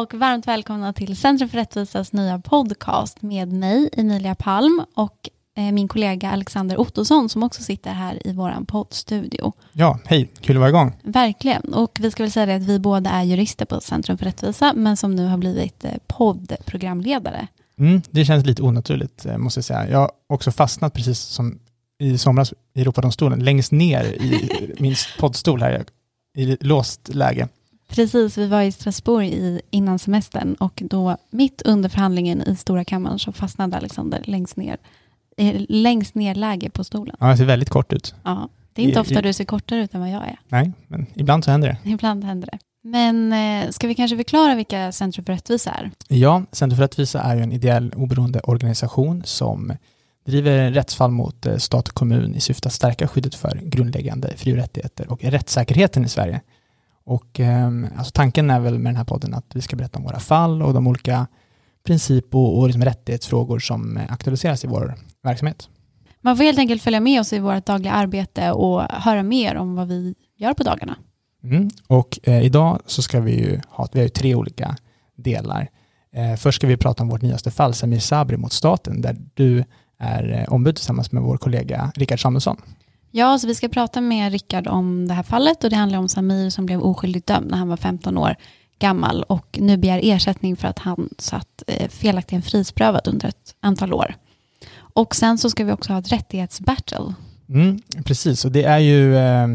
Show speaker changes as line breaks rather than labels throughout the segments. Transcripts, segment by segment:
och varmt välkomna till Centrum för rättvisas nya podcast med mig, Emilia Palm och eh, min kollega Alexander Ottosson som också sitter här i vår poddstudio.
Ja, hej, kul att vara igång.
Verkligen, och vi ska väl säga det att vi båda är jurister på Centrum för rättvisa, men som nu har blivit eh, poddprogramledare.
Mm, det känns lite onaturligt, eh, måste jag säga. Jag har också fastnat precis som i somras i Europadomstolen, längst ner i min poddstol här, i låst läge.
Precis, vi var i Strasbourg i, innan semestern och då mitt under förhandlingen i stora kammaren så fastnade Alexander längst ner, längst ner läge på stolen.
Ja, det ser väldigt kort ut.
Ja, det är inte I, ofta i, du ser kortare ut än vad jag är.
Nej, men ibland så händer det.
Ibland händer det. Men eh, ska vi kanske förklara vilka Centrum för rättvisa är?
Ja, Centrum för rättvisa är ju en ideell oberoende organisation som driver rättsfall mot eh, stat och kommun i syfte att stärka skyddet för grundläggande fri och rättigheter och rättssäkerheten i Sverige. Och eh, alltså tanken är väl med den här podden att vi ska berätta om våra fall och de olika princip och, och liksom rättighetsfrågor som aktualiseras i vår verksamhet.
Man får helt enkelt följa med oss i vårt dagliga arbete och höra mer om vad vi gör på dagarna.
Mm. Och eh, idag så ska vi ju ha, vi har tre olika delar. Eh, först ska vi prata om vårt nyaste fall, Samir Sabri mot staten, där du är eh, ombud tillsammans med vår kollega Rickard Samuelsson.
Ja, så vi ska prata med Rickard om det här fallet och det handlar om Samir som blev oskyldigt dömd när han var 15 år gammal och nu begär ersättning för att han satt eh, felaktigt frihetsberövad under ett antal år. Och sen så ska vi också ha ett rättighetsbattle.
Mm, precis, och det är ju eh,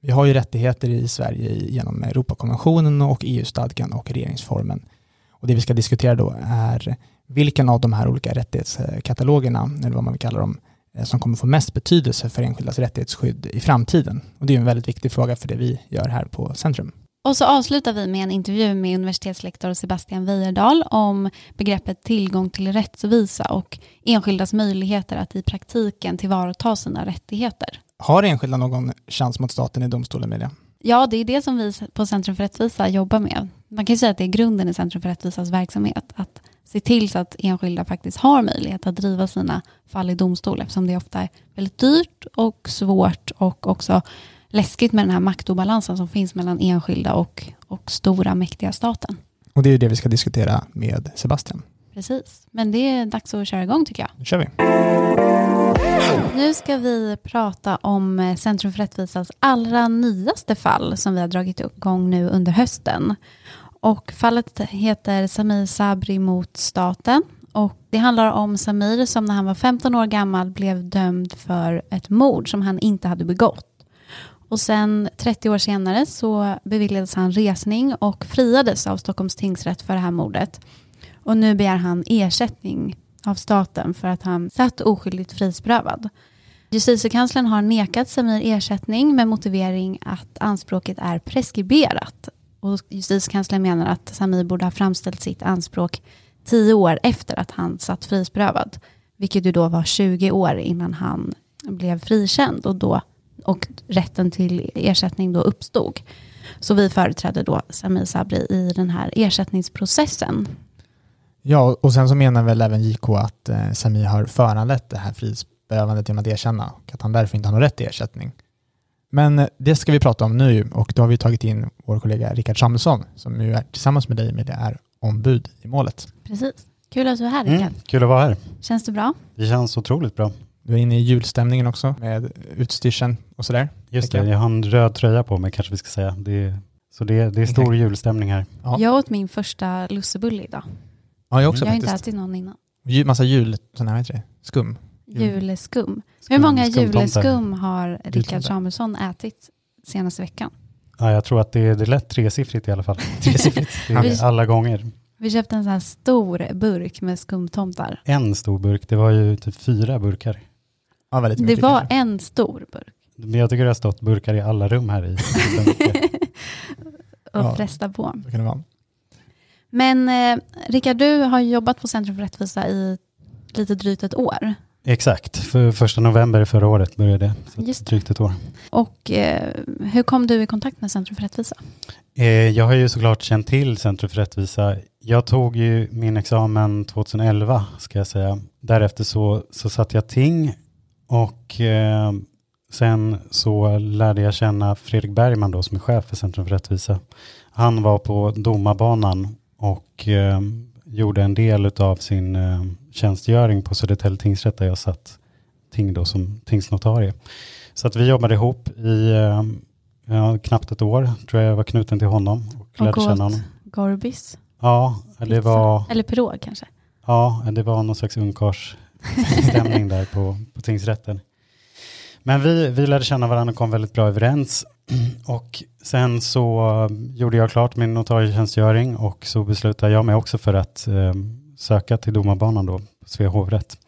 vi har ju rättigheter i Sverige genom Europakonventionen och EU-stadgan och regeringsformen. Och det vi ska diskutera då är vilken av de här olika rättighetskatalogerna, eller vad man vill kalla dem, eh, som kommer få mest betydelse för enskildas rättighetsskydd i framtiden. Och det är en väldigt viktig fråga för det vi gör här på Centrum.
Och så avslutar vi med en intervju med universitetslektor Sebastian Weijerdal om begreppet tillgång till rättvisa och enskildas möjligheter att i praktiken tillvarata sina rättigheter.
Har enskilda någon chans mot staten i domstolen med det?
Ja, det är det som vi på Centrum för rättvisa jobbar med. Man kan ju säga att det är grunden i Centrum för rättvisas verksamhet, att se till så att enskilda faktiskt har möjlighet att driva sina fall i domstol, eftersom det ofta är väldigt dyrt och svårt och också läskigt med den här maktobalansen som finns mellan enskilda och, och stora mäktiga staten.
Och det är det vi ska diskutera med Sebastian.
Precis, men det är dags att köra igång tycker jag.
Nu kör vi.
Nu ska vi prata om Centrum för rättvisas allra nyaste fall som vi har dragit igång nu under hösten. Och fallet heter Samir Sabri mot staten. Och det handlar om Samir som när han var 15 år gammal blev dömd för ett mord som han inte hade begått. Och sen 30 år senare så beviljades han resning och friades av Stockholms tingsrätt för det här mordet. Och nu begär han ersättning av staten för att han satt oskyldigt frihetsberövad. Justitiekanslern har nekat Samir ersättning med motivering att anspråket är preskriberat. Och justitiekanslern menar att Samir borde ha framställt sitt anspråk tio år efter att han satt frihetsberövad, vilket ju då var 20 år innan han blev frikänd och, då, och rätten till ersättning då uppstod. Så vi företrädde då Samir Sabri i den här ersättningsprocessen.
Ja, och sen så menar väl även JK att eh, Samir har föranlett det här frihetsberövandet genom att erkänna och att han därför inte har någon rätt till ersättning. Men eh, det ska vi prata om nu och då har vi tagit in vår kollega Rickard Samuelsson som ju är tillsammans med dig med det är ombud i målet.
Precis. Kul att du är här Rickard. Mm,
kul att vara här.
Känns det bra?
Det känns otroligt bra.
Du är inne i julstämningen också med utstyrseln och sådär.
Just det, jag har en röd tröja på mig kanske vi ska säga. Det är, så det, det är stor okay. julstämning här.
Ja. Jag åt min första lussebulle idag.
Ja, jag också
Jag har inte ätit någon innan.
Massa jul, sån här, vad heter det? Skum.
Hur många juleskum har Rickard Samuelsson ätit senaste veckan?
Ja, jag tror att det är, det är lätt tresiffrigt i alla fall. tresiffrigt. alla gånger.
Vi köpte en sån här stor burk med skumtomtar.
En stor burk, det var ju typ fyra burkar.
Ja, väldigt
det var kanske. en stor burk.
Men jag tycker det har stått burkar i alla rum här i.
och ja, fresta på.
Det kan det vara.
Men eh, Rickard, du har jobbat på Centrum för rättvisa i lite drygt ett år.
Exakt, för första november förra året började det. Så Just det. drygt ett år.
Och eh, hur kom du i kontakt med Centrum för rättvisa?
Eh, jag har ju såklart känt till Centrum för rättvisa. Jag tog ju min examen 2011, ska jag säga. Därefter så, så satt jag ting och eh, sen så lärde jag känna Fredrik Bergman då som är chef för Centrum för rättvisa. Han var på domarbanan och eh, gjorde en del av sin eh, tjänstgöring på Södertälje tingsrätt där jag satt ting då som tingsnotarie. Så att vi jobbade ihop i eh, ja, knappt ett år, tror jag jag var knuten till honom och lärde
Och
känna honom.
Gorbis.
Ja, det
pizza.
var,
Eller pirog kanske.
ja, det var någon slags ungkarlsstämning där på, på tingsrätten. Men vi, vi lärde känna varandra och kom väldigt bra överens. Och sen så gjorde jag klart min notarietjänstgöring och så beslutade jag mig också för att eh, söka till domarbanan då, Svea hovrätt.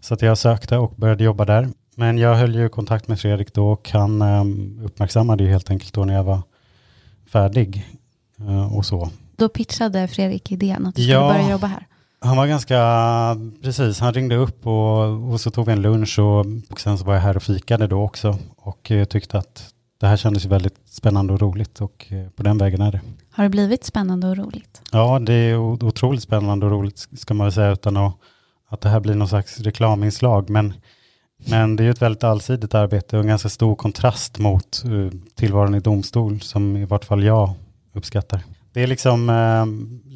Så att jag sökte och började jobba där. Men jag höll ju kontakt med Fredrik då och han eh, uppmärksammade ju helt enkelt då när jag var färdig eh, och så.
Då pitchade Fredrik idén att du skulle
Ja.
börja jobba här.
Han var ganska, precis, han ringde upp och, och så tog vi en lunch och, och sen så var jag här och fikade då också och eh, tyckte att det här kändes väldigt spännande och roligt och eh, på den vägen är det.
Har det blivit spännande och roligt?
Ja, det är otroligt spännande och roligt ska man väl säga utan att, att det här blir någon slags reklaminslag. Men, men det är ju ett väldigt allsidigt arbete och en ganska stor kontrast mot uh, tillvaron i domstol som i vart fall jag uppskattar. Det är liksom eh,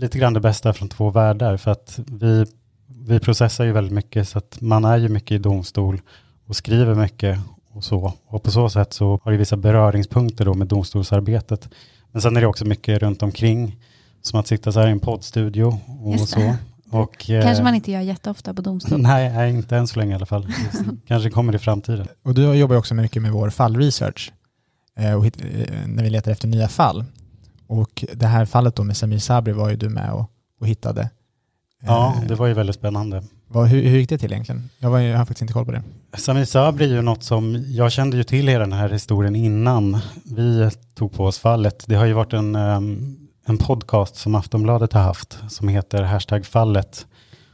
lite grann det bästa från två världar för att vi, vi processar ju väldigt mycket så att man är ju mycket i domstol och skriver mycket och så. Och på så sätt så har det vissa beröringspunkter då med domstolsarbetet. Men sen är det också mycket runt omkring som att sitta så här i en poddstudio och så. Och, eh,
Kanske man inte gör jätteofta på domstol.
Nej, nej, inte än så länge i alla fall. Kanske kommer i framtiden.
Och du jobbar också mycket med vår fallresearch eh, och eh, när vi letar efter nya fall. Och det här fallet då med Samir Sabri var ju du med och, och hittade.
Ja, det var ju väldigt spännande
vad, hur, hur gick det till egentligen? Jag, var, jag har faktiskt inte koll på det.
Samir Sabri är ju något som, jag kände ju till hela den här historien innan vi tog på oss fallet. Det har ju varit en, ehm, en podcast som Aftonbladet har haft som heter Hashtag fallet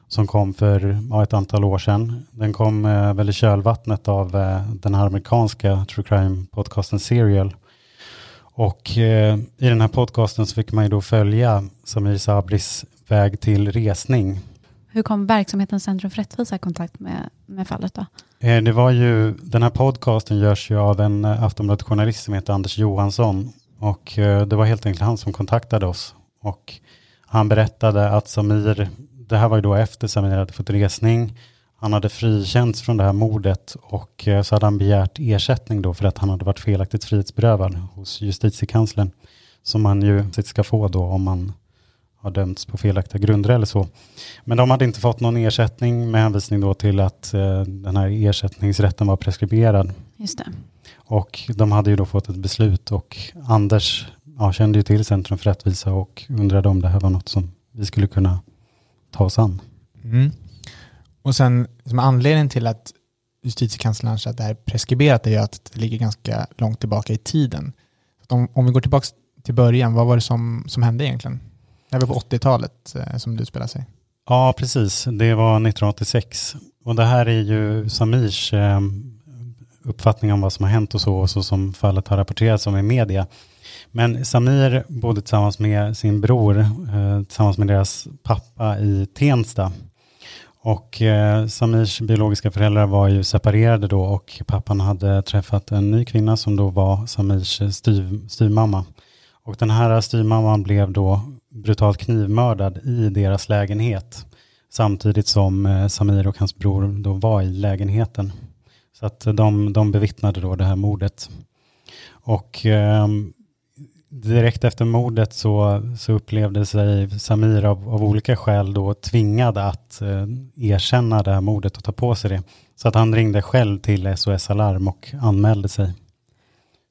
som kom för ja, ett antal år sedan. Den kom eh, väl i kölvattnet av eh, den här amerikanska true crime-podcasten Serial. Och eh, i den här podcasten så fick man ju då följa Samir Sabris väg till resning.
Hur kom verksamheten Centrum för rättvisa i kontakt med, med fallet då?
Eh, det var ju, den här podcasten görs ju av en eh, Aftonbladet-journalist som heter Anders Johansson. Och eh, det var helt enkelt han som kontaktade oss. Och han berättade att Samir, det här var ju då efter Samir hade fått resning. Han hade frikänts från det här mordet och så hade han begärt ersättning då för att han hade varit felaktigt frihetsberövad hos justitiekanslern. Som man ju ska få då om man har dömts på felaktiga grunder eller så. Men de hade inte fått någon ersättning med hänvisning då till att eh, den här ersättningsrätten var preskriberad.
Just det.
Och de hade ju då fått ett beslut och Anders ja, kände ju till Centrum för rättvisa och undrade om det här var något som vi skulle kunna ta oss an.
Mm. Och sen som anledningen till att justitiekanslern anser att det här är preskriberat är ju att det ligger ganska långt tillbaka i tiden. Om, om vi går tillbaka till början, vad var det som, som hände egentligen? Det här var på 80-talet eh, som det utspelade sig.
Ja, precis. Det var 1986. Och det här är ju Samirs eh, uppfattning om vad som har hänt och så, och så som fallet har rapporterats om i media. Men Samir bodde tillsammans med sin bror, eh, tillsammans med deras pappa i Tensta. Och Samirs biologiska föräldrar var ju separerade då och pappan hade träffat en ny kvinna som då var Samirs styv, styvmamma. Och den här styvmamman blev då brutalt knivmördad i deras lägenhet. Samtidigt som eh, Samir och hans bror då var i lägenheten. Så att de, de bevittnade då det här mordet. Och eh, direkt efter mordet så, så upplevde sig Samir av, av olika skäl då tvingad att eh, erkänna det här mordet och ta på sig det. Så att han ringde själv till SOS Alarm och anmälde sig.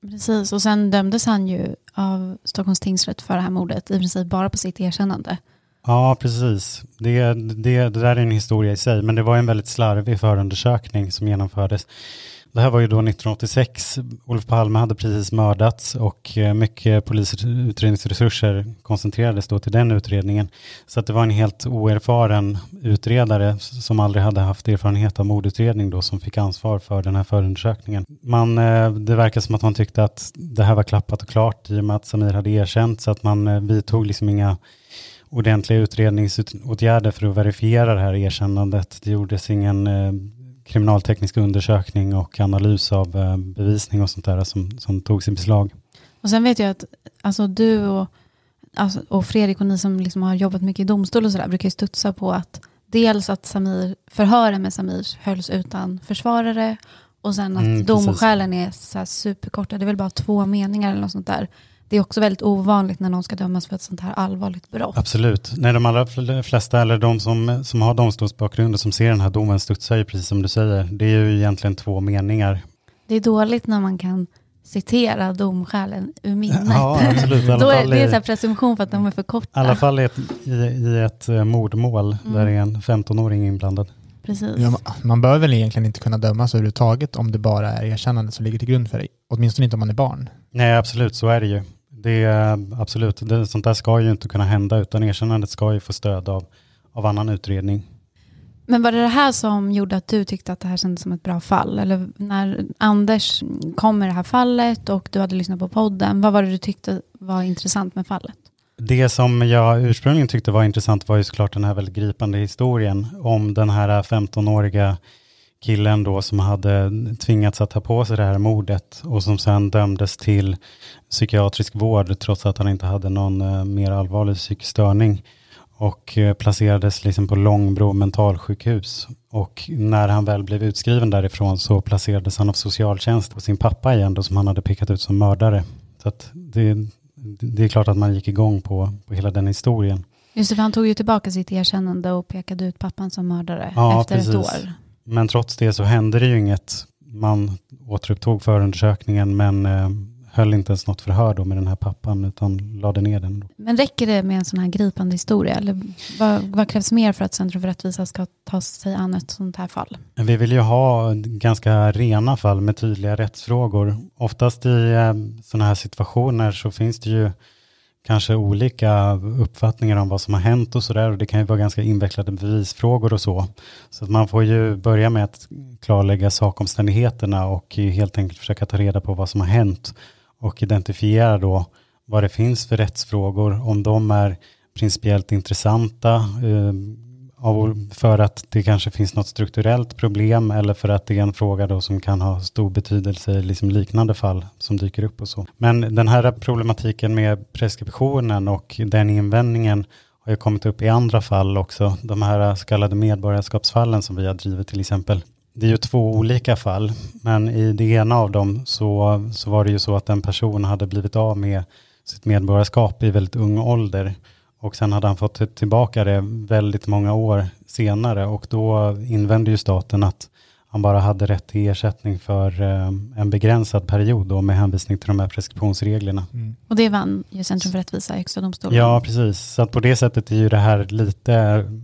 Precis, och sen dömdes han ju av Stockholms tingsrätt för det här mordet, i princip bara på sitt erkännande.
Ja, precis. Det, det, det där är en historia i sig, men det var en väldigt slarvig förundersökning som genomfördes. Det här var ju då 1986. Olof Palme hade precis mördats och eh, mycket polisutredningsresurser koncentrerades då till den utredningen. Så att det var en helt oerfaren utredare som aldrig hade haft erfarenhet av mordutredning då som fick ansvar för den här förundersökningen. Man, eh, det verkar som att man tyckte att det här var klappat och klart i och med att Samir hade erkänt så att man eh, vidtog liksom inga ordentliga utredningsåtgärder för att verifiera det här erkännandet. Det gjordes ingen kriminalteknisk undersökning och analys av eh, bevisning och sånt där som, som togs i beslag.
Och sen vet jag att alltså, du och alltså, och Fredrik och ni som liksom har jobbat mycket i domstol och sådär brukar ju studsa på att dels att Samir, förhören med Samir hölls utan försvarare och sen att
Mm,
domskälen är så superkorta, det är väl bara två meningar eller något sånt där. Det är också väldigt ovanligt när någon ska dömas för ett sånt här allvarligt brott.
Absolut. Nej, de allra fl- flesta, eller de som, som har domstolsbakgrund och som ser den här domen studsar ju precis som du säger. Det är ju egentligen två meningar.
Det är dåligt när man kan citera domskälen ur minnet.
Ja, absolut.
Då är, det är så här presumtion för att de är för korta.
I alla fall i ett, i, i ett eh, mordmål
Mm.
där det är en 15-åring inblandad.
Precis.
Ja, man- bör väl egentligen inte kunna dömas överhuvudtaget om det bara är erkännande som ligger till grund för det. Åtminstone inte om man är barn.
Nej, absolut, så är det ju. Det är absolut, det, sånt där ska ju inte kunna hända, utan erkännandet ska ju få stöd av, av annan utredning.
Men var det det här som gjorde att du tyckte att det här kändes som ett bra fall? Eller när Anders kom med det här fallet och du hade lyssnat på podden, vad var det du tyckte var intressant med fallet?
Det som jag ursprungligen tyckte var intressant var ju såklart den här väldigt gripande historien om den här 15-åriga killen då som hade tvingats att ta på sig det här mordet och som sen dömdes till psykiatrisk vård trots att han inte hade någon eh, mer allvarlig psykisk störning och eh, placerades liksom på Långbro mentalsjukhus. Och när han väl blev utskriven därifrån så placerades han av socialtjänst på sin pappa igen då som han hade pekat ut som mördare. Så det, det är klart att man gick igång på, på hela den historien.
Just det, för han tog ju tillbaka sitt erkännande och pekade ut pappan som mördare
Ja,
efter
precis.
ett år.
Men trots det så hände det ju inget. Man återupptog förundersökningen men eh, höll inte ens något förhör då med den här pappan utan lade ner den. Då.
Men räcker det med en sån här gripande historia? Eller vad, vad krävs mer för att Centrum för rättvisa ska ta sig an ett sånt här fall?
Vi vill ju ha ganska rena fall med tydliga rättsfrågor. Oftast i eh, sådana här situationer så finns det ju kanske olika uppfattningar om vad som har hänt och sådär och det kan ju vara ganska invecklade bevisfrågor och så. Så att man får ju börja med att klarlägga sakomständigheterna och helt enkelt försöka ta reda på vad som har hänt och identifiera då vad det finns för rättsfrågor, om de är principiellt intressanta eh, för att det kanske finns något strukturellt problem eller för att det är en fråga då som kan ha stor betydelse i liksom liknande fall som dyker upp och så. Men den här problematiken med preskriptionen och den invändningen har ju kommit upp i andra fall också. De här så kallade medborgarskapsfallen som vi har drivit till exempel. Det är ju två olika fall, men i det ena av dem så, så var det ju så att en person hade blivit av med sitt medborgarskap i väldigt ung ålder. Och sen hade han fått tillbaka det väldigt många år senare och då invände ju staten att han bara hade rätt till ersättning för eh, en begränsad period då med hänvisning till de här preskriptionsreglerna.
Mm.
Och det vann ju Centrum för rättvisa i Högsta domstolen.
Ja, precis. Så att på det sättet är ju det här lite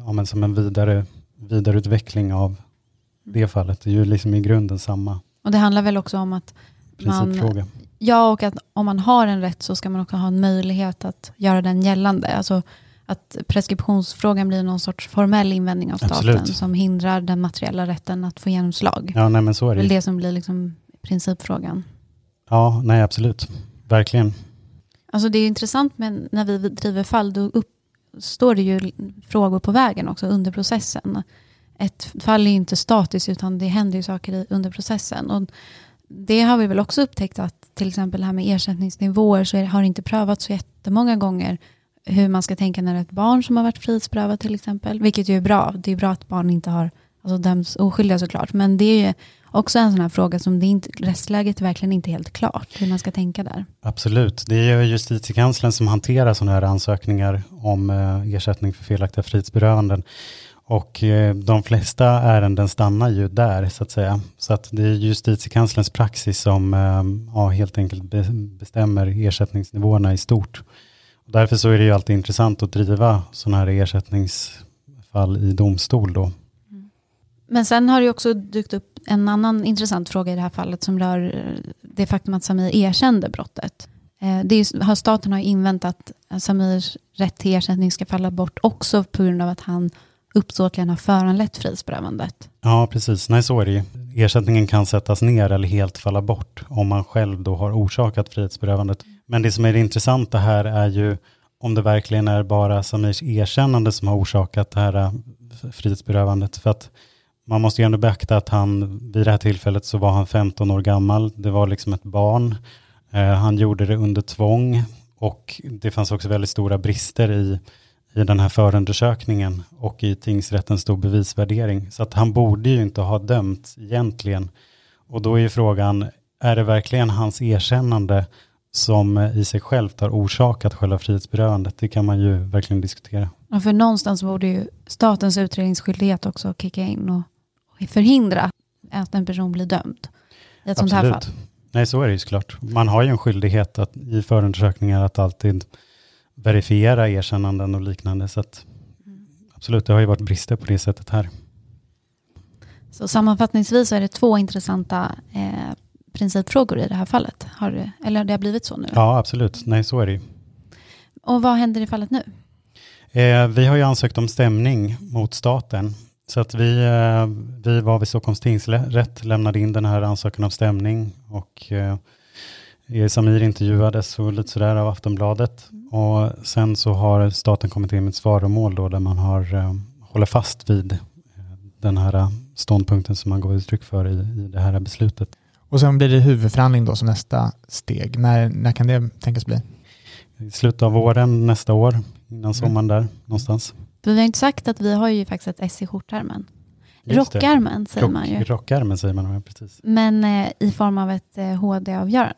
ja, men som en vidare, vidareutveckling av det fallet. Det är ju liksom i grunden samma
Och det handlar väl också om att man. Ja, och att om man har en rätt så ska man också ha en möjlighet att göra den gällande. Alltså att preskriptionsfrågan blir någon sorts formell invändning av staten
Absolut.
som hindrar den materiella rätten att få genomslag.
Ja, nej men så
Det
är
är
det
väl
ju.
det som blir liksom principfrågan.
Ja, nej absolut. Verkligen.
Alltså det är intressant men när vi driver fall då uppstår det ju frågor på vägen också under processen. Ett fall är ju inte statiskt utan det händer ju saker under processen. Och det har vi väl också upptäckt att till exempel det här med ersättningsnivåer så har det inte prövats så jättemånga gånger hur man ska tänka när det är ett barn som har varit frihetsberövat till exempel. Vilket ju är bra. Det är bra att barn inte har alltså, dömts oskyldiga såklart. Men det är ju också en sån här fråga som det inte, rättsläget är verkligen inte helt klart hur man ska tänka där.
Absolut. Det är ju justitiekanslern som hanterar sådana här ansökningar om eh, ersättning för felaktiga frihetsberövanden. Och eh, de flesta ärenden stannar ju där så att säga. Så att det är justitiekanslerns praxis som ehm, ja, helt enkelt bestämmer ersättningsnivåerna i stort. Och därför så är det ju alltid intressant att driva sådana här ersättningsfall i domstol då.
Men sen har det också dykt upp en annan intressant fråga i det här fallet som rör eh, det faktum att Samir erkände brottet. Eh, det är, staten har ju inväntat att Samirs rätt till ersättning ska falla bort också på grund av att han uppsåtligen har föranlett frihetsberövandet.
Ja, precis. Nej, så är det ju. Ersättningen kan sättas ner eller helt falla bort om man själv då har orsakat frihetsberövandet. Men det som är det intressanta här är ju om det verkligen är bara Samirs erkännande som har orsakat det här äh, frihetsberövandet. För att man måste ju ändå beakta att han vid det här tillfället så var han 15 år gammal. Det var liksom ett barn. Eh, han gjorde det under tvång Och det fanns också väldigt stora brister i, i den här förundersökningen och i tingsrättens stor bevisvärdering. Så att han borde ju inte ha dömts egentligen. Och då är ju frågan, är det verkligen hans erkännande som i sig självt har orsakat själva frihetsberövandet? Det kan man ju verkligen diskutera.
Ja, för någonstans borde ju statens utredningsskyldighet också kicka in och, förhindra att en person blir dömd i ett sånt här fall.
Nej, så är det ju såklart. Man har ju en skyldighet att, i förundersökningar att alltid verifiera erkännanden och liknande. Så att, absolut, det har ju varit brister på det sättet här.
Så sammanfattningsvis så är det två intressanta eh, principfrågor i det här fallet. Har det, eller det har blivit så nu?
Ja, absolut. Nej, så är det ju.
Och vad händer i fallet nu?
Eh, vi har ju ansökt om stämning mot staten. Så att vi, eh, vi var vid Stockholms tingsrätt, lämnade in den här ansökan om stämning och eh, Samir intervjuades och lite sådär av Aftonbladet. Och sen så har staten kommit in med ett svaromål då där man har, eh, håller fast vid eh, den här ståndpunkten som man gav uttryck för i, i det här beslutet.
Och sen blir det huvudförhandling då som nästa steg. När, när kan det tänkas bli?
I slutet av våren nästa år, innan sommaren där någonstans.
Vi har inte sagt att vi har ju faktiskt ett S i skjortärmen. Rockarmen säger
Rock,
man ju.
Rockarmen säger man, precis.
Men eh, i form av ett eh, HD-avgörande.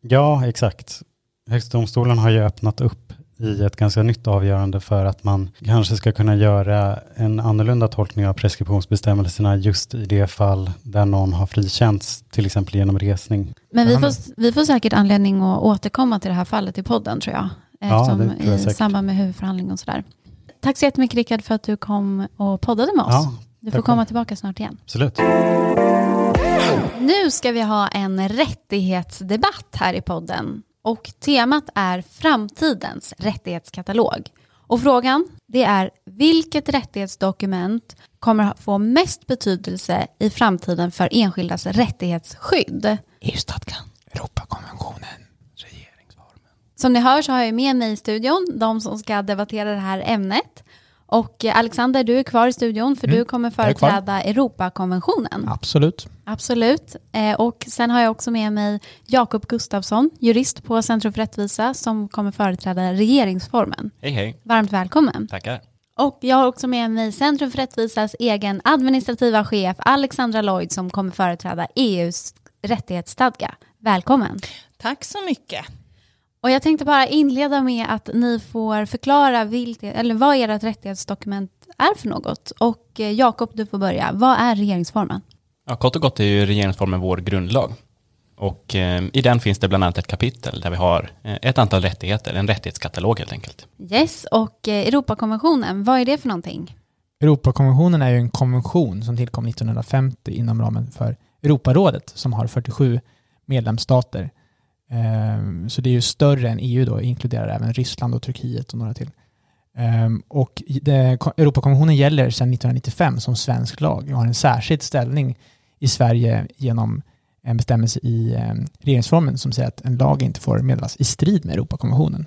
Ja, exakt. Högstdomstolen har ju öppnat upp i ett ganska nytt avgörande för att man kanske ska kunna göra en annorlunda tolkning av preskriptionsbestämmelserna just i det fall där någon har frikänts, till exempel genom resning.
Men vi får, vi får säkert anledning att återkomma till det här fallet i podden tror jag.
Ja, det tror jag
I samband med huvudförhandling och sådär. Tack så jättemycket Rickard för att du kom och poddade med oss.
Ja,
du får komma tillbaka snart igen.
absolut.
Nu ska vi ha en rättighetsdebatt här i podden. Och temat är framtidens rättighetskatalog. Och frågan det är vilket rättighetsdokument kommer att få mest betydelse i framtiden för enskildas rättighetsskydd?
EU-stadgan, Europakonventionen, regeringsformen.
Som ni hör så har jag med mig i studion de som ska debattera det här ämnet. Och eh, Alexander, du är kvar i studion för
Mm,
du kommer företräda Europakonventionen.
Absolut.
Absolut. Eh, och sen har jag också med mig Jakob Gustafsson, jurist på Centrum för rättvisa, som kommer företräda regeringsformen.
Hej hej,
Varmt välkommen.
tackar.
Och jag har också med mig Centrum för rättvisas egen administrativa chef Alexandra Lloyd som kommer företräda EUs rättighetsstadga. Välkommen.
Tack så mycket.
Och jag tänkte bara inleda med att ni får förklara vilket, eller vad ert rättighetsdokument är för något. Och eh, Jakob, du får börja. Vad är regeringsformen?
Ja, kort och gott är ju regeringsformen vår grundlag. Och eh, i den finns det bland annat ett kapitel där vi har eh, ett antal rättigheter, en rättighetskatalog helt enkelt.
Yes, och eh, Europakonventionen, vad är det för någonting?
Europakonventionen är ju en konvention som tillkom 1950 inom ramen för Europarådet som har 47 medlemsstater. Ehm, så det är ju större än EU då, inkluderar även Ryssland och Turkiet och några till. Ehm, och det, Europakonventionen gäller sedan 1995 som svensk lag och har en särskild ställning i Sverige genom en bestämmelse i ehm, regeringsformen som säger att en lag inte får meddelas i strid med Europakonventionen.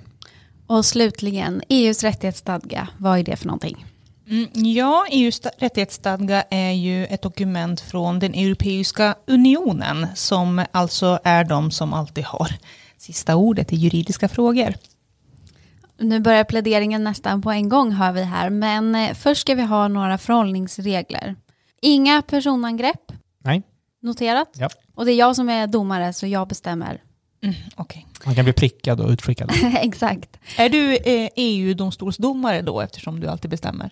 Och slutligen, EUs rättighetsstadga, vad är det för någonting?
Mm, ja, EUs sta- rättighetsstadga är ju ett dokument från den Europeiska unionen som alltså är de som alltid har sista ordet i juridiska frågor.
Nu börjar pläderingen nästan på en gång hör vi här, men eh, först ska vi ha några förhållningsregler. Inga personangrepp,
Nej,
noterat.
Ja.
Och det är jag som är domare, så jag bestämmer.
Mm, okej.
man kan bli prickad och utskickad.
Exakt.
Är du eh, EU-domstolsdomare då eftersom du alltid bestämmer?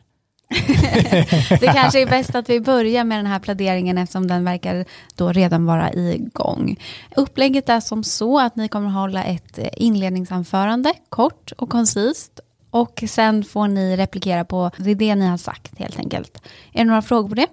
Det kanske är bäst att vi börjar med den här pläderingen eftersom den verkar då redan vara igång. Upplägget är som så att ni kommer att hålla ett inledningsanförande, kort och koncist. Och sen får ni replikera på det, det ni har sagt helt enkelt. Är det några frågor på det?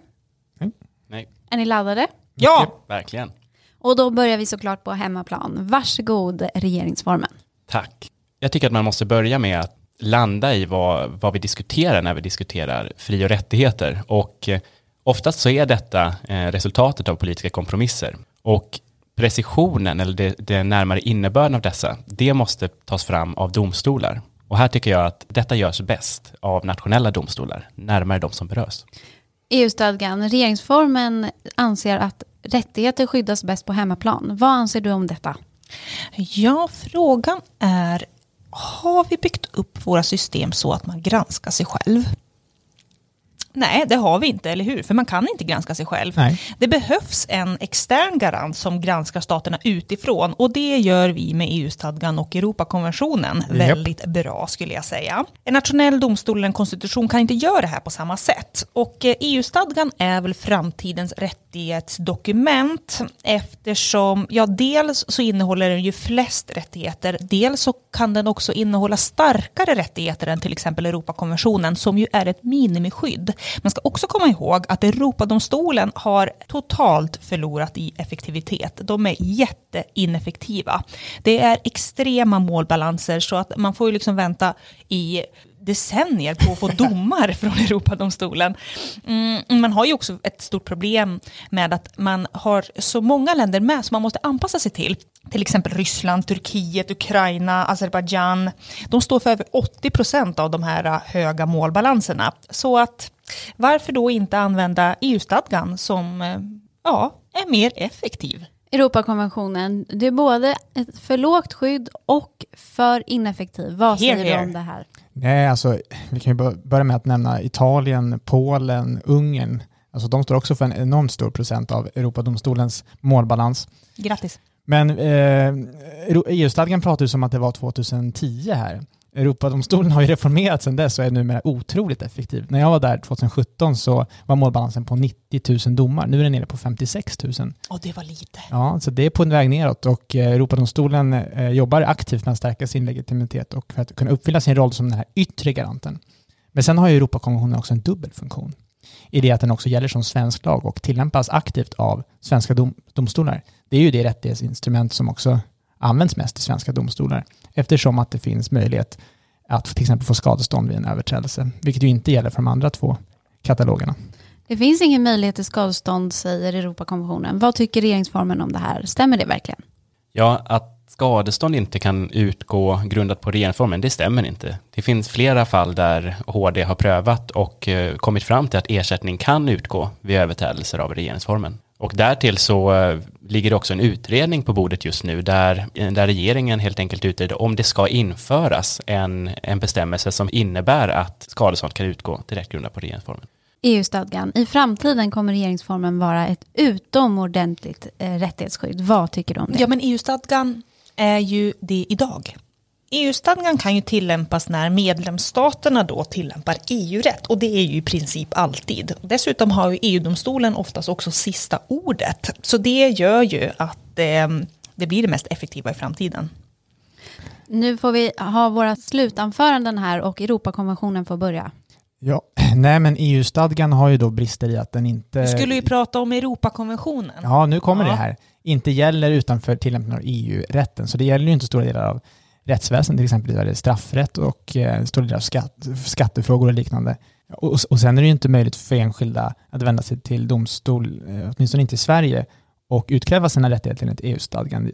Nej,
Är ni laddade?
Ja!
verkligen.
Och då börjar vi såklart på hemmaplan. Varsågod regeringsformen.
Tack. Jag tycker att man måste börja med att landa i vad, vad vi diskuterar när vi diskuterar fri och rättigheter. Och eh, oftast så är detta eh, resultatet av politiska kompromisser. Och precisionen, eller det, det närmare innebörden av dessa, det måste tas fram av domstolar. Och här tycker jag att detta görs bäst av nationella domstolar, närmare de som berörs.
EU-stadgan, regeringsformen anser att rättigheter skyddas bäst på hemmaplan. Vad anser du om detta?
Ja, frågan är har vi byggt upp våra system så att man granskar sig själv? Nej, det har vi inte, eller hur? För man kan inte granska sig själv.
Nej.
Det behövs en extern garant som granskar staterna utifrån och det gör vi med EU-stadgan och Europakonventionen väldigt bra skulle jag säga. En nationell domstol eller en konstitution kan inte göra det här på samma sätt och eh, EU-stadgan är väl framtidens rättighetsdokument eftersom, ja dels så innehåller den ju flest rättigheter, dels så kan den också innehålla starkare rättigheter än till exempel Europakonventionen som ju är ett minimiskydd. Man ska också komma ihåg att Europadomstolen har totalt förlorat i effektivitet. De är jätteineffektiva. Det är extrema målbalanser så att man får ju liksom vänta i decennier på att få domar från Europadomstolen. Mm, man har ju också ett stort problem med att man har så många länder med som man måste anpassa sig till. Till exempel Ryssland, Turkiet, Ukraina, Azerbajdzjan. De står för över 80 procent av de här höga målbalanserna. Så att varför då inte använda EU-stadgan som eh, ja, är mer effektiv?
Europakonventionen, det är både ett för lågt skydd och för ineffektiv. Vad
Here,
säger du
here.
om det här?
Nej, alltså, vi kan ju bör- börja med att nämna Italien, Polen, Ungern. Alltså, de står också för en enormt stor procent av Europadomstolens målbalans.
Grattis.
Men eh, EU-stadgan pratar ju som att det var 2010 här. Europadomstolen har ju reformerats sedan dess och är numera otroligt effektiv. När jag var där 2017 så var målbalansen på 90 000 domar. Nu är den nere på 56 000.
Och det var lite.
Ja, så det är på en väg neråt och eh, Europadomstolen eh, jobbar aktivt med att stärka sin legitimitet och för att kunna uppfylla sin roll som den här yttre garanten. Men sen har ju Europakonventionen också en dubbel funktion i det att den också gäller som svensk lag och tillämpas aktivt av svenska dom, domstolar. Det är ju det rättighetsinstrument som också används mest i svenska domstolar eftersom att det finns möjlighet att till exempel få skadestånd vid en överträdelse, vilket ju inte gäller för de andra två katalogerna.
Det finns ingen möjlighet till skadestånd, säger Europakonventionen. Vad tycker regeringsformen om det här? Stämmer det verkligen?
Ja, att skadestånd inte kan utgå grundat på regeringsformen, det stämmer inte. Det finns flera fall där HD har prövat och eh, kommit fram till att ersättning kan utgå vid överträdelser av regeringsformen. Och därtill så eh, ligger det också en utredning på bordet just nu där, där regeringen helt enkelt utreder om det ska införas en, en bestämmelse som innebär att skadestånd kan utgå direkt grundat på regeringsformen.
EU-stadgan. I framtiden kommer regeringsformen vara ett utomordentligt eh, rättighetsskydd. Vad tycker du om det?
Ja, men EU-stadgan är ju det idag. EU-stadgan kan ju tillämpas när medlemsstaterna då tillämpar EU-rätt och det är ju i princip alltid. Dessutom har ju EU-domstolen oftast också sista ordet. Så det gör ju att eh, det blir det mest effektiva i framtiden.
Nu får vi ha våra slutanföranden här och Europakonventionen får börja.
Ja, nej men EU-stadgan har ju då brister i att den inte...
Du skulle ju prata om Europakonventionen.
Ja, nu kommer
Ja.
det här. Inte gäller utanför tillämpningen av EU-rätten. Så det gäller ju inte stora delar av rättsväsendet, till exempel i det straffrätt och eh, stora delar av skatt, skattefrågor och liknande. Och, och sen är det ju inte möjligt för enskilda att vända sig till domstol, eh, åtminstone inte i Sverige, och utkräva sina rättigheter enligt EU-stadgan.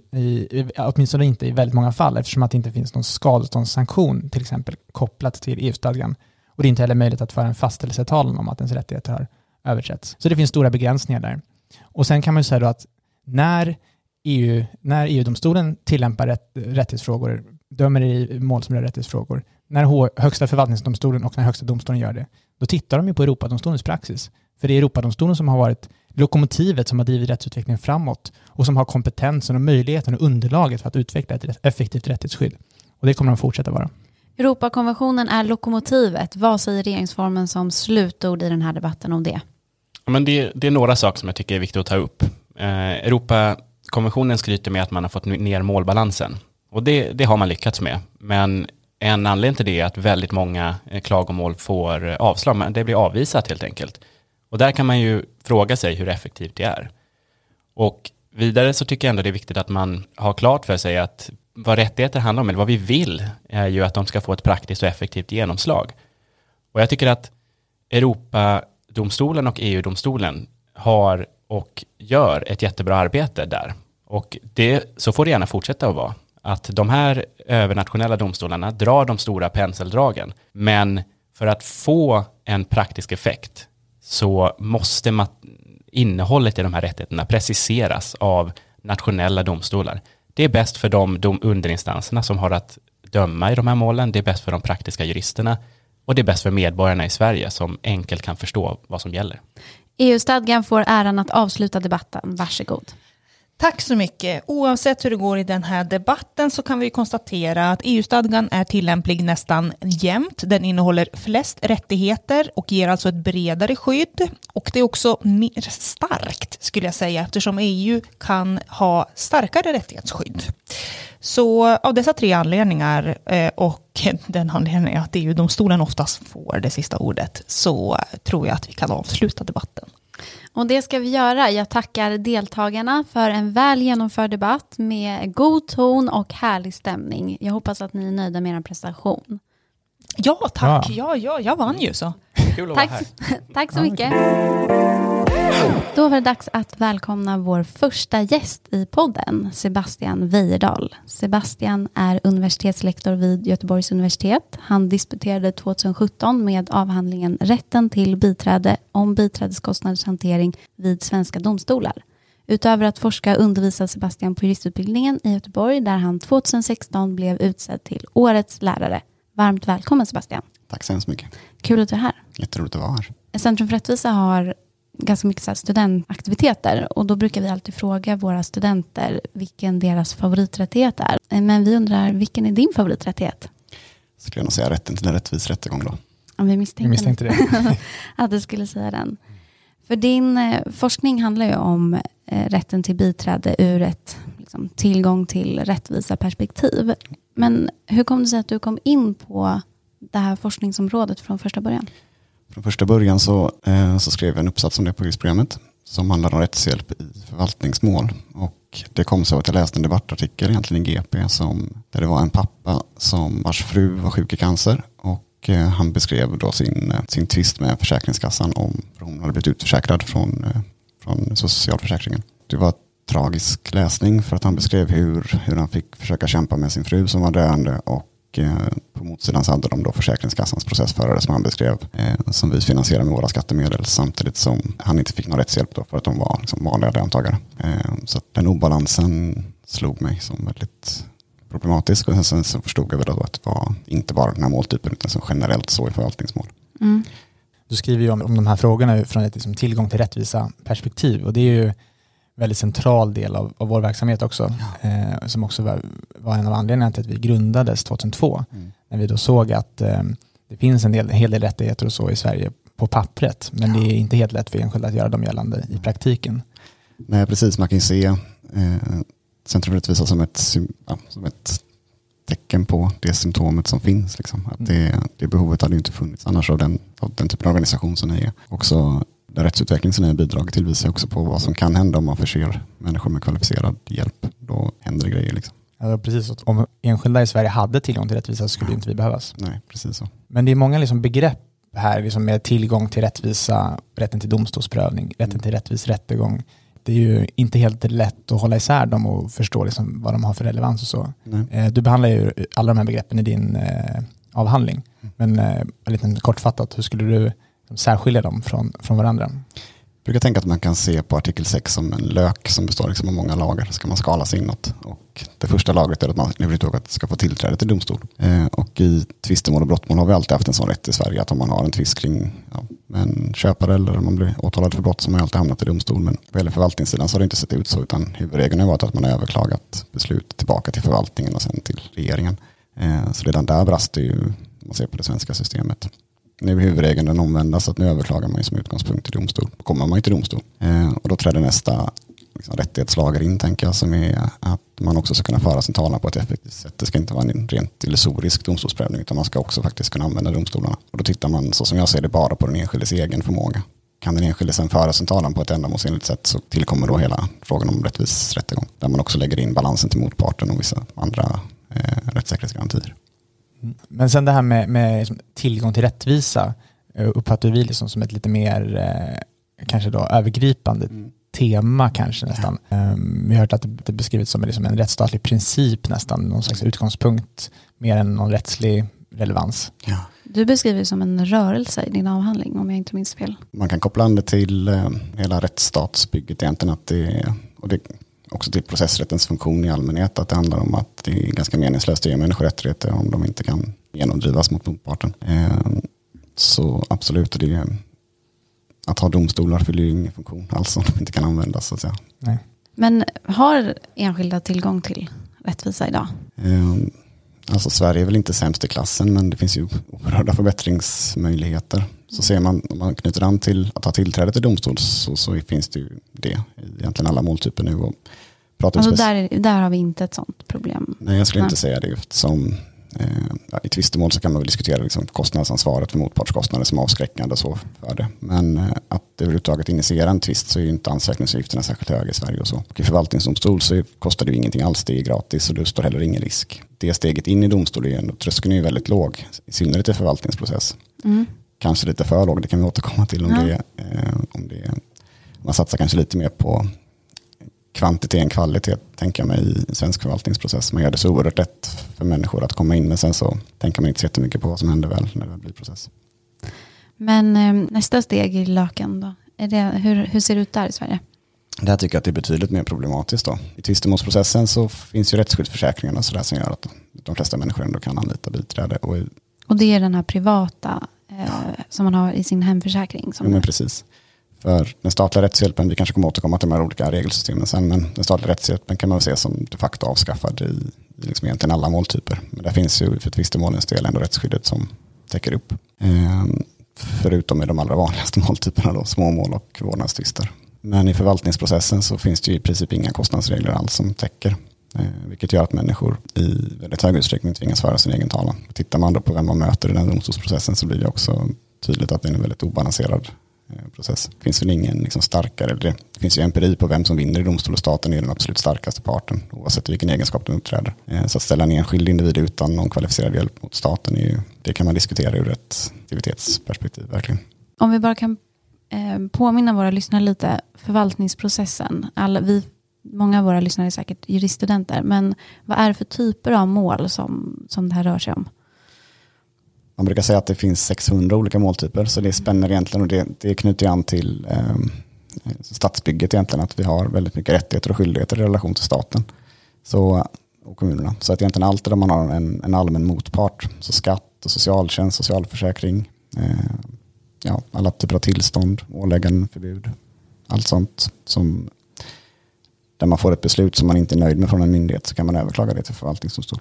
Åtminstone inte i väldigt många fall, eftersom att det inte finns någon skadeståndssanktion, till exempel kopplat till EU-stadgan. Och det är inte heller möjligt att föra en fastställelsetalan om att ens rättigheter har överträtts. Så det finns stora begränsningar där. Och sen kan man ju säga då att när, EU, när EU-domstolen tillämpar rätt, rättighetsfrågor, dömer i mål som rör rättighetsfrågor, när Högsta förvaltningsdomstolen och när Högsta domstolen gör det, då tittar de ju på Europadomstolens praxis. För det är Europadomstolen som har varit lokomotivet som har drivit rättsutvecklingen framåt och som har kompetensen och möjligheten och underlaget för att utveckla ett effektivt rättighetsskydd. Och det kommer de fortsätta vara.
Europakonventionen är lokomotivet. Vad säger regeringsformen som slutord i den här debatten om det?
Ja, Men det, det är några saker som jag tycker är viktigt att ta upp. Eh, Europakonventionen skryter med att man har fått ner målbalansen. Och det, det har man lyckats med. Men en anledning till det är att väldigt många eh, klagomål får eh, avslag. Men det blir avvisat helt enkelt. Och där kan man ju fråga sig hur effektivt det är. Och vidare så tycker jag ändå det är viktigt att man har klart för sig att vad rättigheter handlar om, eller vad vi vill, är ju att de ska få ett praktiskt och effektivt genomslag. Och jag tycker att Europadomstolen och EU-domstolen har och gör ett jättebra arbete där. Och det, så får det gärna fortsätta att vara. Att de här övernationella domstolarna drar de stora penseldragen. Men för att få en praktisk effekt så måste innehållet i de här rättigheterna preciseras av nationella domstolar. Det är bäst för de, de underinstanserna som har att döma i de här målen, det är bäst för de praktiska juristerna och det är bäst för medborgarna i Sverige som enkelt kan förstå vad som gäller.
EU-stadgan får äran att avsluta debatten. Varsågod.
Tack så mycket. Oavsett hur det går i den här debatten så kan vi konstatera att EU-stadgan är tillämplig nästan jämt. Den innehåller flest rättigheter och ger alltså ett bredare skydd. Och det är också mer starkt skulle jag säga eftersom EU kan ha starkare rättighetsskydd. Så av dessa tre anledningar eh, och den anledningen att EU-domstolen oftast får det sista ordet så tror jag att vi kan avsluta debatten.
Och det ska vi göra. Jag tackar deltagarna för en väl genomförd debatt med god ton och härlig stämning. Jag hoppas att ni är nöjda med er prestation.
Ja, tack. Ja, ja, jag vann ju så.
Kul att
Tack,
vara här.
tack så mycket. Då var det dags att välkomna vår första gäst i podden, Sebastian Weijerdal. Sebastian är universitetslektor vid Göteborgs universitet. Han disputerade 2017 med avhandlingen Rätten till biträde om biträdeskostnaders hantering vid svenska domstolar. Utöver att forska undervisar Sebastian på juristutbildningen i Göteborg där han 2016 blev utsedd till Årets lärare. Varmt välkommen Sebastian.
Tack så hemskt mycket.
Kul att du är här.
Jätteroligt att vara här.
Centrum för rättvisa har ganska mycket så här studentaktiviteter och då brukar vi alltid fråga våra studenter vilken deras favoriträttighet är. Men vi undrar, vilken är din favoriträttighet?
Skulle jag nog säga rätten till en rättvis rättegång då.
Om vi misstänkte,
Jag misstänkte det.
att du skulle säga den. För din eh, forskning handlar ju om eh, rätten till biträde ur ett liksom, tillgång till rättvisa perspektiv. Men hur kom det sig att du kom in på det här forskningsområdet från första början?
Från första början så, eh, så skrev jag en uppsats om det på juristprogrammet som handlar om rättshjälp i förvaltningsmål. Och det kom så att jag läste en debattartikel egentligen i GP som, där det var en pappa som vars fru var sjuk i cancer och eh, han beskrev då sin, sin tvist med Försäkringskassan om, för hon hade blivit utförsäkrad från, eh, från socialförsäkringen. Det var tragisk läsning för att han beskrev hur, hur han fick försöka kämpa med sin fru som var döende och eh, på motsidan så hade de då Försäkringskassans processförare som han beskrev eh, som vi finansierar med våra skattemedel samtidigt som han inte fick någon rättshjälp då för att de var liksom vanliga löntagare. Eh, så att den obalansen slog mig som väldigt problematisk och sen så förstod jag väl då att det var inte bara den här måltypen utan som generellt så i förvaltningsmål.
Mm.
Du skriver ju om, om de här frågorna från ett liksom, tillgång till rättvisa perspektiv och det är ju väldigt central del av, av vår verksamhet också. Eh, som också var, var en av anledningarna till att vi grundades 2002.
Mm.
När vi då såg att eh, det finns en, del, en hel del rättigheter och så i Sverige på pappret. Men det är inte helt lätt för enskilda att göra dem gällande i praktiken.
Nej, precis. Man kan ju se eh, Centrum för rättvisa som ett, ja, som ett tecken på det symptomet som finns. Liksom. Att det, det behovet hade ju inte funnits annars av den, av den typen av organisation som ni är. Också den rättsutveckling som ni har bidragit till visar också på vad som kan hända om man förser människor med kvalificerad hjälp. Då händer det grejer. Liksom.
Ja, precis, om enskilda i Sverige hade tillgång till rättvisa så skulle inte vi behövas.
Nej, precis så.
Men det är många liksom begrepp här liksom med tillgång till rättvisa, rätten till domstolsprövning, rätten till rättvis rättegång. Det är ju inte helt lätt att hålla isär dem och förstå liksom vad de har för relevans och så.
Nej.
Eh, Du behandlar ju alla de här begreppen i din eh, avhandling. Men eh, lite kortfattat, hur skulle du särskilja dem från, från varandra?
Jag brukar tänka att man kan se på artikel 6 som en lök som består liksom av många lager. Så kan man skala sig inåt. Och det första lagret är att man överhuvudtaget ska få tillträde till domstol. Eh, och i tvistemål och brottmål har vi alltid haft en sån rätt i Sverige att om man har en tvist kring ja, en köpare eller om man blir åtalad för brott så har man alltid hamnat i domstol. Men vad gäller förvaltningssidan så har det inte sett ut så utan huvudregeln har varit att man har överklagat beslut tillbaka till förvaltningen och sen till regeringen. Eh, så redan där brast det ju om man ser på det svenska systemet. Nu är huvudregeln den omvända så att nu överklagar man ju som utgångspunkt till domstol. Då kommer man ju till domstol. Eh, och då träder nästa liksom, rättighetslager in tänker jag som är att man också ska kunna föra sin talan på ett effektivt sätt. Det ska inte vara en rent illusorisk domstolsprövning utan man ska också faktiskt kunna använda domstolarna. Och då tittar man så som jag ser det bara på den enskildes egen förmåga. Kan den enskilde sen föra sin talan på ett ändamålsenligt sätt så tillkommer då hela frågan om rättvis rättegång. Där man också lägger in balansen till motparten och vissa andra eh, rättssäkerhetsgarantier.
Men sen det här med, med liksom tillgång till rättvisa eh, uppfattar vi liksom som ett lite mer eh, kanske då övergripande tema kanske nästan. Um, vi har hört att det, det beskrivits som liksom en rättsstatlig princip nästan, någon slags utgångspunkt mer än någon rättslig relevans.
Ja.
Du beskriver det som en rörelse i din avhandling, om jag inte minns fel.
Man kan koppla an det till eh, hela rättsstatsbygget egentligen. Att det, och det, också till processrättens funktion i allmänhet. Att det handlar om att det är ganska meningslöst att ge människor rättigheter om de inte kan genomdrivas mot motparten. Eh, så absolut, det är, att ha domstolar fyller ju ingen funktion alls om de inte kan användas. Så att säga.
Nej.
Men har enskilda tillgång till rättvisa idag?
Eh, Alltså Sverige är väl inte sämst i klassen men det finns ju oerhörda förbättringsmöjligheter. Så ser man, om man knyter an till att ha tillträde till domstol så, så finns det ju det i egentligen alla måltyper nu. Och pratar
Alltså där, där har vi inte ett sånt problem.
Nej, jag skulle
Nej.
inte säga det eftersom eh, i tvistemål så kan man väl diskutera liksom kostnadsansvaret för motpartskostnader som avskräckande och så för det. Men eh, att överhuvudtaget initiera en tvist så är ju inte ansökningsavgifterna särskilt höga i Sverige och så. Och i förvaltningsdomstol så kostar det ju ingenting alls, det är gratis och det står heller ingen risk. Det steget in i domstol är ändå, tröskeln är ju väldigt låg, i synnerhet i förvaltningsprocess.
Mm.
Kanske lite för låg, det kan vi återkomma till om
Ja.
det, eh, om det man satsar kanske lite mer på kvantitet än kvalitet, tänker jag mig, i svensk förvaltningsprocess. Man gör det så oerhört lätt för människor att komma in, men sen så tänker man inte så jättemycket på vad som händer väl när det blir process.
Men eh, nästa steg i löken då? Det, hur, hur ser det ut där i Sverige?
Där tycker jag att det är betydligt mer problematiskt. Då. I tvistemålsprocessen så finns ju rättsskyddsförsäkringarna och sådär som gör att de flesta människor ändå kan anlita biträde. Och,
Och det är den här privata eh, som man har i sin hemförsäkring. Som
ja, men precis. För den statliga rättshjälpen, vi kanske kommer återkomma till de här olika regelsystemen sen, men den statliga rättshjälpen kan man väl se som de facto avskaffad i, i liksom egentligen alla måltyper. Men där finns ju för tvistemålens del ändå rättsskyddet som täcker upp. Ehm, förutom i de allra vanligaste måltyperna då, småmål och vårdnadstvister. Men i förvaltningsprocessen så finns det ju i princip inga kostnadsregler alls som täcker. Eh, vilket gör att människor i väldigt hög utsträckning tvingas föra sin egen talan. Tittar man då på vem man möter i den domstolsprocessen så blir det också tydligt att det är en väldigt obalanserad Eh, process. Det finns väl ingen liksom starkare, det finns ju empiri på vem som vinner i domstol och staten är den absolut starkaste parten oavsett vilken egenskap de uppträder. Eh, så att ställa en enskild individ utan någon kvalificerad hjälp mot staten, är ju, det kan man diskutera ur ett aktivitetsperspektiv verkligen.
Om vi bara kan eh, påminna våra lyssnare lite, förvaltningsprocessen. Alla, vi, många av våra lyssnare är säkert juriststudenter, men vad är det för typer av mål som, som det här rör sig om?
Man brukar säga att det finns 600 olika måltyper, så det spänner egentligen och det, det knyter an till eh, stadsbygget egentligen, att vi har väldigt mycket rättigheter och skyldigheter i relation till staten så, och kommunerna. Så att egentligen alltid om man har en, en allmän motpart, så skatt och socialtjänst, socialförsäkring, eh, ja, alla typer av tillstånd, ålägganden, förbud, allt sånt som där man får ett beslut som man inte är nöjd med från en myndighet så kan man överklaga det till förvaltningsdomstol.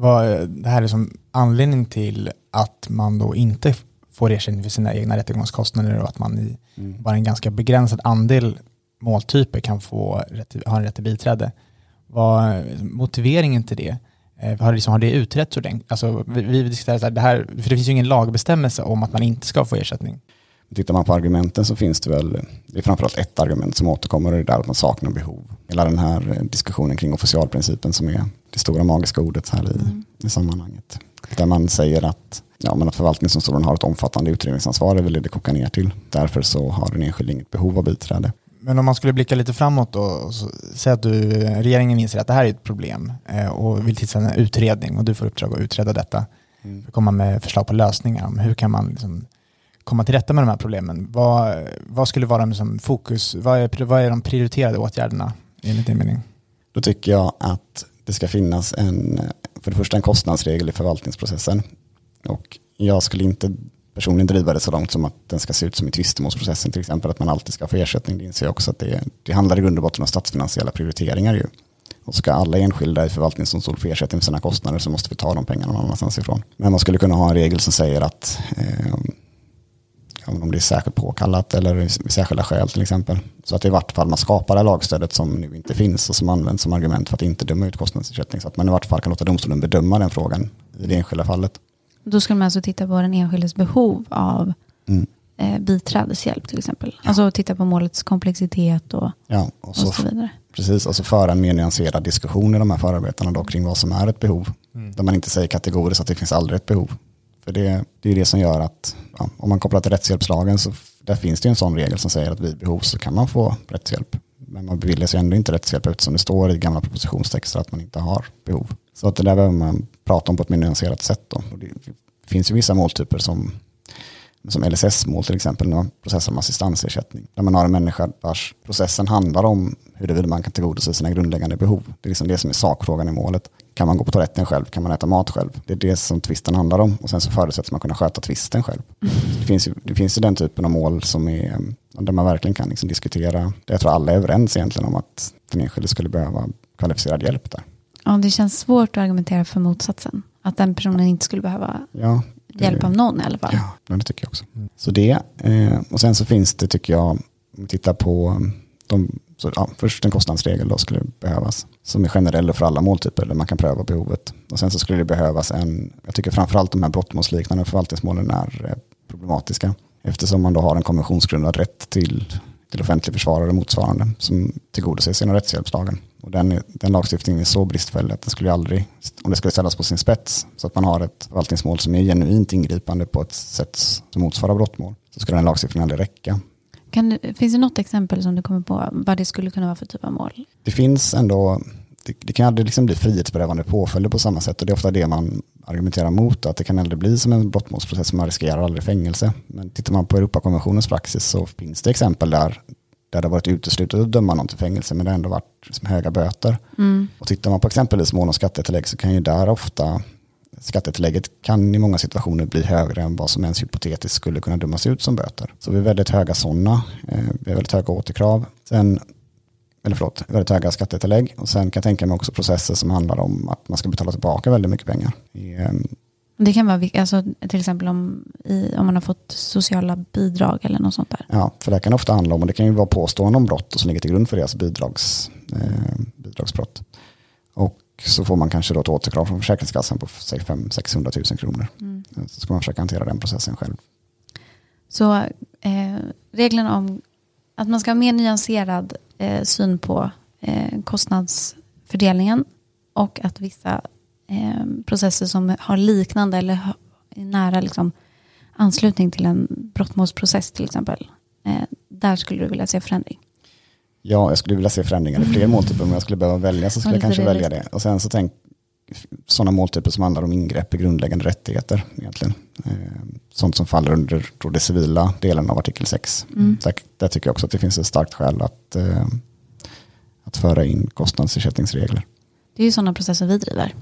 Vad, det här är som anledning till att man då inte får ersättning för sina egna rättegångskostnader och att man i bara en ganska begränsad andel måltyper kan få ha en rätt till biträde. Vad motiveringen till det? Eh, Har, liksom, har det utretts ordentligt? Alltså, vi, vi diskuterar så här, det här, för det finns ju ingen lagbestämmelse om att man inte ska få ersättning.
Tittar man på argumenten så finns det väl, det är framförallt ett argument som återkommer och det är där att man saknar behov. Hela den här eh, diskussionen kring officialprincipen som är det stora magiska ordet här i, i sammanhanget. Där man säger att, ja, men att förvaltningsdomstolen har ett omfattande utredningsansvar, är väl det det kokar ner till. Därför så har den enskilde inget behov av biträde.
Men om man skulle blicka lite framåt då, och så, säg att du, regeringen inser att det här är ett problem eh, och vill tillsätta en utredning och du får uppdrag att utreda detta.
Mm.
För att komma med förslag på lösningar om hur kan man liksom komma till rätta med de här problemen. Vad, vad skulle vara liksom fokus, vad är, vad är de prioriterade åtgärderna enligt din mening?
Då tycker jag att det ska finnas en, för det första en kostnadsregel i förvaltningsprocessen. Och jag skulle inte personligen driva det så långt som att den ska se ut som i tvistemålsprocessen till exempel, att man alltid ska få ersättning. Det inser jag också att det, det handlar i grund och botten om statsfinansiella prioriteringar ju. Och ska alla enskilda i förvaltningsdomstol få ersättning för sina kostnader så måste vi ta de pengarna någon annanstans ifrån. Men man skulle kunna ha en regel som säger att eh, om det är särskilt påkallat eller särskilda skäl till exempel. Så att i vart fall man skapar det lagstödet som nu inte finns och som används som argument för att inte döma ut kostnadsersättning. Så att man i vart fall kan låta domstolen bedöma den frågan i det enskilda fallet.
Då skulle man alltså titta på den enskildes behov av
Mm.
eh, biträdeshjälp till exempel. Alltså titta på målets komplexitet och,
Ja, och
och
så,
så vidare.
precis, och så föra en mer nyanserad diskussion i de här förarbetena då kring vad som är ett behov. Där man inte säger kategoriskt att det finns aldrig ett behov. För det, det är det som gör att ja, om man kopplar till rättshjälpslagen så där finns det ju en sån regel som säger att vid behov så kan man få rättshjälp. Men man beviljas ju ändå inte rättshjälp eftersom det står i gamla propositionstexter att man inte har behov. Så att det där behöver man prata om på ett mer nyanserat sätt. Då. Och det finns ju vissa måltyper som som LSS-mål till exempel, när man processar om assistansersättning. Där man har en människa vars processen handlar om huruvida man kan tillgodose sina grundläggande behov. Det är liksom det som är sakfrågan i målet. Kan man gå på toaletten själv? Kan man äta mat själv? Det är det som tvisten handlar om. Och sen så förutsätts man kunna sköta tvisten själv. Det, finns ju, det finns ju den typen av mål som är, där man verkligen kan liksom diskutera. Jag tror alla är överens egentligen om att den enskilde skulle behöva kvalificerad hjälp där.
Ja, det känns svårt att argumentera för motsatsen. Att den personen inte skulle behöva
Ja, det-
hjälp av någon i alla fall.
Ja, det tycker jag också. Så det, eh, och sen så finns det tycker jag, om vi tittar på de, så, ja, först en kostnadsregel då skulle behövas, som är generell för alla måltyper, där man kan pröva behovet. Och sen så skulle det behövas en, jag tycker framförallt de här brottmålsliknande förvaltningsmålen är eh, problematiska, eftersom man då har en konventionsgrundad rätt till, till offentlig försvarare och motsvarande, som tillgodoses genom rättshjälpslagen. Och den, den lagstiftningen är så bristfällig att den skulle aldrig, om det skulle ställas på sin spets, så att man har ett förvaltningsmål som är genuint ingripande på ett sätt som motsvarar brottmål, så skulle den lagstiftningen aldrig räcka.
Kan finns det något exempel som du kommer på vad det skulle kunna vara för typ av mål?
Det finns ändå, det, det kan aldrig liksom bli frihetsberövande påföljder på samma sätt och det är ofta det man argumenterar mot, att det kan aldrig bli som en brottmålsprocess, man riskerar aldrig fängelse. Men tittar man på Europakonventionens praxis så finns det exempel där, där det har varit uteslutet att döma någon till fängelse men det har ändå varit liksom höga böter. Och tittar man på exempelvis mål om skattetillägg så kan ju där ofta skattetillägget kan i många situationer bli högre än vad som ens hypotetiskt skulle kunna dömas ut som böter. Så vi är väldigt höga sådana, eh, vi har väldigt höga återkrav. Sen, eller förlåt, väldigt höga skattetillägg. Och sen kan jag tänka mig också processer som handlar om att man ska betala tillbaka väldigt mycket pengar. I, eh,
Det kan vara alltså, till exempel om, i, om man har fått sociala bidrag eller något sånt där.
Ja, för det kan ofta handla om, och det kan ju vara påstående om brott och som ligger till grund för deras bidrags, eh, bidragsbrott. Så får man kanske då ett återkrav från Försäkringskassan på säg 500 000 kronor. Så ska man försöka hantera den processen själv.
Så eh, reglerna om att man ska ha mer nyanserad eh, syn på eh, kostnadsfördelningen och att vissa eh, processer som har liknande eller ha- är nära liksom, anslutning till en brottmålsprocess till exempel, eh, där skulle du vilja se förändring.
Ja, jag skulle vilja se förändringar i fler måltyper. Om jag skulle behöva välja så skulle
Ja,
jag kanske välja det. Och sen så tänk sådana måltyper som handlar om ingrepp i grundläggande rättigheter egentligen. Eh, sånt som faller under då, det civila delen av artikel 6. Så där tycker jag också att det finns ett starkt skäl att, eh, att föra in kostnadsersättningsregler.
Det är ju sådana processer vi driver.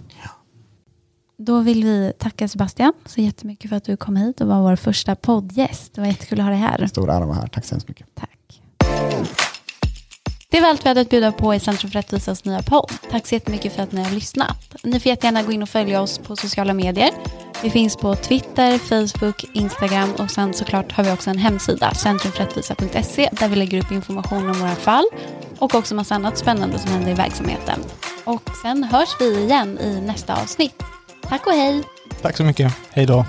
Då vill vi tacka Sebastian så jättemycket för att du kom hit och var vår första poddgäst. Det var jättekul att ha dig här.
Stor ära att vara här. Tack så hemskt mycket.
Tack. Det var allt vi hade att bjuda på i Centrum för rättvisas nya podd. Tack så jättemycket för att ni har lyssnat. Ni får jättegärna gå in och följa oss på sociala medier. Vi finns på Twitter, Facebook, Instagram och sen såklart har vi också en hemsida, centrumförrättvisa.se, där vi lägger upp information om våra fall och också massa annat spännande som händer i verksamheten. Och sen hörs vi igen i nästa avsnitt. Tack och hej!
Tack så mycket. Hej då.